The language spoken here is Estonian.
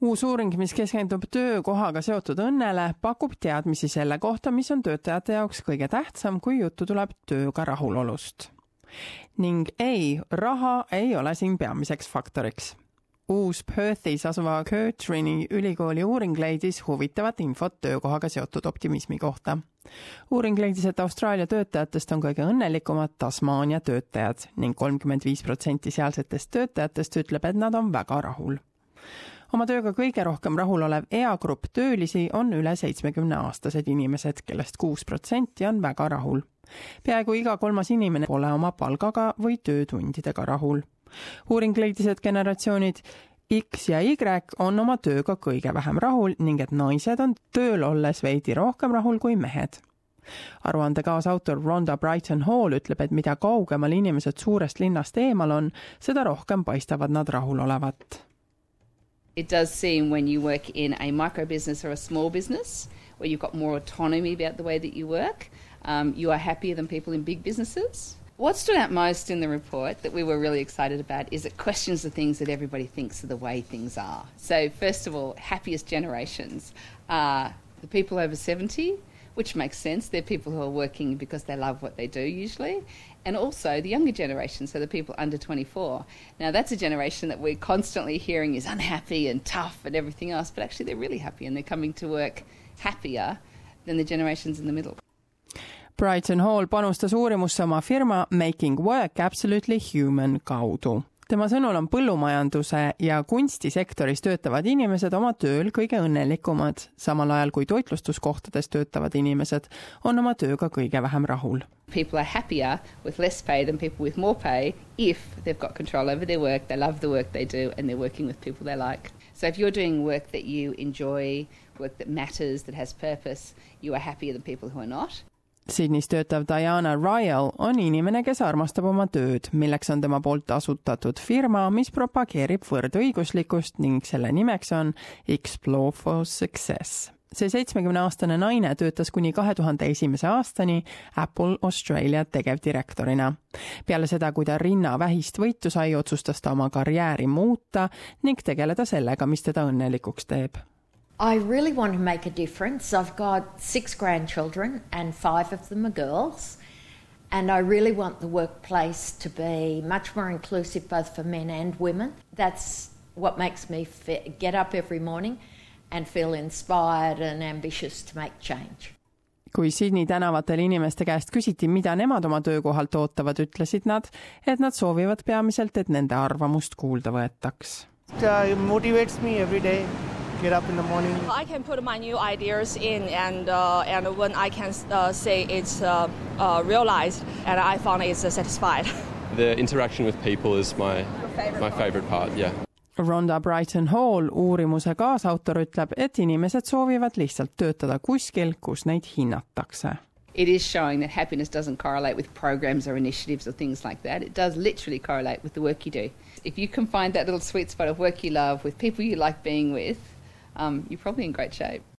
uus uuring, mis keskendub töökohaga seotud õnnele, pakub teadmisi selle kohta, mis on töötajate jaoks kõige tähtsam, kui juttu tuleb tööga rahulolust. ning ei, raha ei ole siin peamiseks faktoriks uus Perthis asuva Curtrini ülikooli uuring leidis huvitavat infot töökohaga seotud optimismi kohta. uuring leidis, et Austraalia töötajatest on kõige õnnelikumad Tasmaania töötajad ning kolmkümmend viis protsenti sealsetest töötajatest ütleb, et nad on väga rahul oma tööga kõige rohkem rahul olev eagrupp töölisi on üle seitsmekümne aastased inimesed, kellest kuus protsenti on väga rahul. peaaegu iga kolmas inimene pole oma palgaga või töötundidega rahul uuring leidis, et generatsioonid X ja Y on oma tööga kõige vähem rahul ning et naised on tööl olles veidi rohkem rahul kui mehed. aruande kaasautor Rhonda Brighton Hall ütleb, et mida kaugemal inimesed suurest linnast eemal on, seda rohkem paistavad nad rahul olevat. It does seem when you work in a micro business or a small business where you've got more autonomy about the way that you work, um, you are happier than people in big businesses What stood out most in the report that we were really excited about is it questions the things that everybody thinks are the way things are. So, first of all, happiest generations are the people over 70, which makes sense. They're people who are working because they love what they do usually. And also the younger generation, so the people under 24. Now, that's a generation that we're constantly hearing is unhappy and tough and everything else, but actually they're really happy and they're coming to work happier than the generations in the middle. Brighton Hall panustas uurimusse oma firma Making Work Absolutely Human kaudu. Tema sõnul on põllumajanduse ja kunstisektoris töötavad inimesed oma tööl kõige õnnelikumad, samal ajal kui toitlustuskohtades töötavad inimesed on oma tööga kõige vähem rahul. People are happier with less pay than people with more pay if they've got control over their work, they love the work they do and they're working with people they like. So if you're doing work that you enjoy, work that matters, that has purpose, you are happier than people who are not. Sydneys töötav Diana Ryle on inimene, kes armastab oma tööd, milleks on tema poolt asutatud firma, mis propageerib võrdõiguslikkust ning selle nimeks on Explore for Success see seitsmekümne-aastane naine töötas kuni kahe tuhande esimese aastani Apple Australia tegevdirektorina. peale seda, kui ta rinnavähist võitu sai, otsustas ta oma karjääri muuta ning tegeleda sellega, mis teda õnnelikuks teeb I really want to make a difference. I've got six grandchildren, and five of them are girls. And I really want the workplace to be much more inclusive both for men and women. That's what makes me get up every morning and feel inspired and ambitious to make change. kui Sydney tänavatel inimeste käest küsiti, mida nemad oma töökohalt ootavad, ütlesid nad, et nad soovivad peamiselt, et nende arvamust kuulda võetaks. It motivates me every day get up in the morning. I can put my new ideas in, and uh, and when I can uh, say it's uh, uh realized, and I found it's uh, satisfied. The interaction with people is my favorite my favorite part. Yeah. Rhonda Brighton Hall, uurimuse kaasautor, ütleb, et inimesed soovivad lihtsalt töötada kuskil, kus neid hinnatakse. It is showing that happiness doesn't correlate with programs or initiatives or things like that. It does literally correlate with the work you do. If you can find that little sweet spot of work you love with people you like being with, um, you're probably in great shape.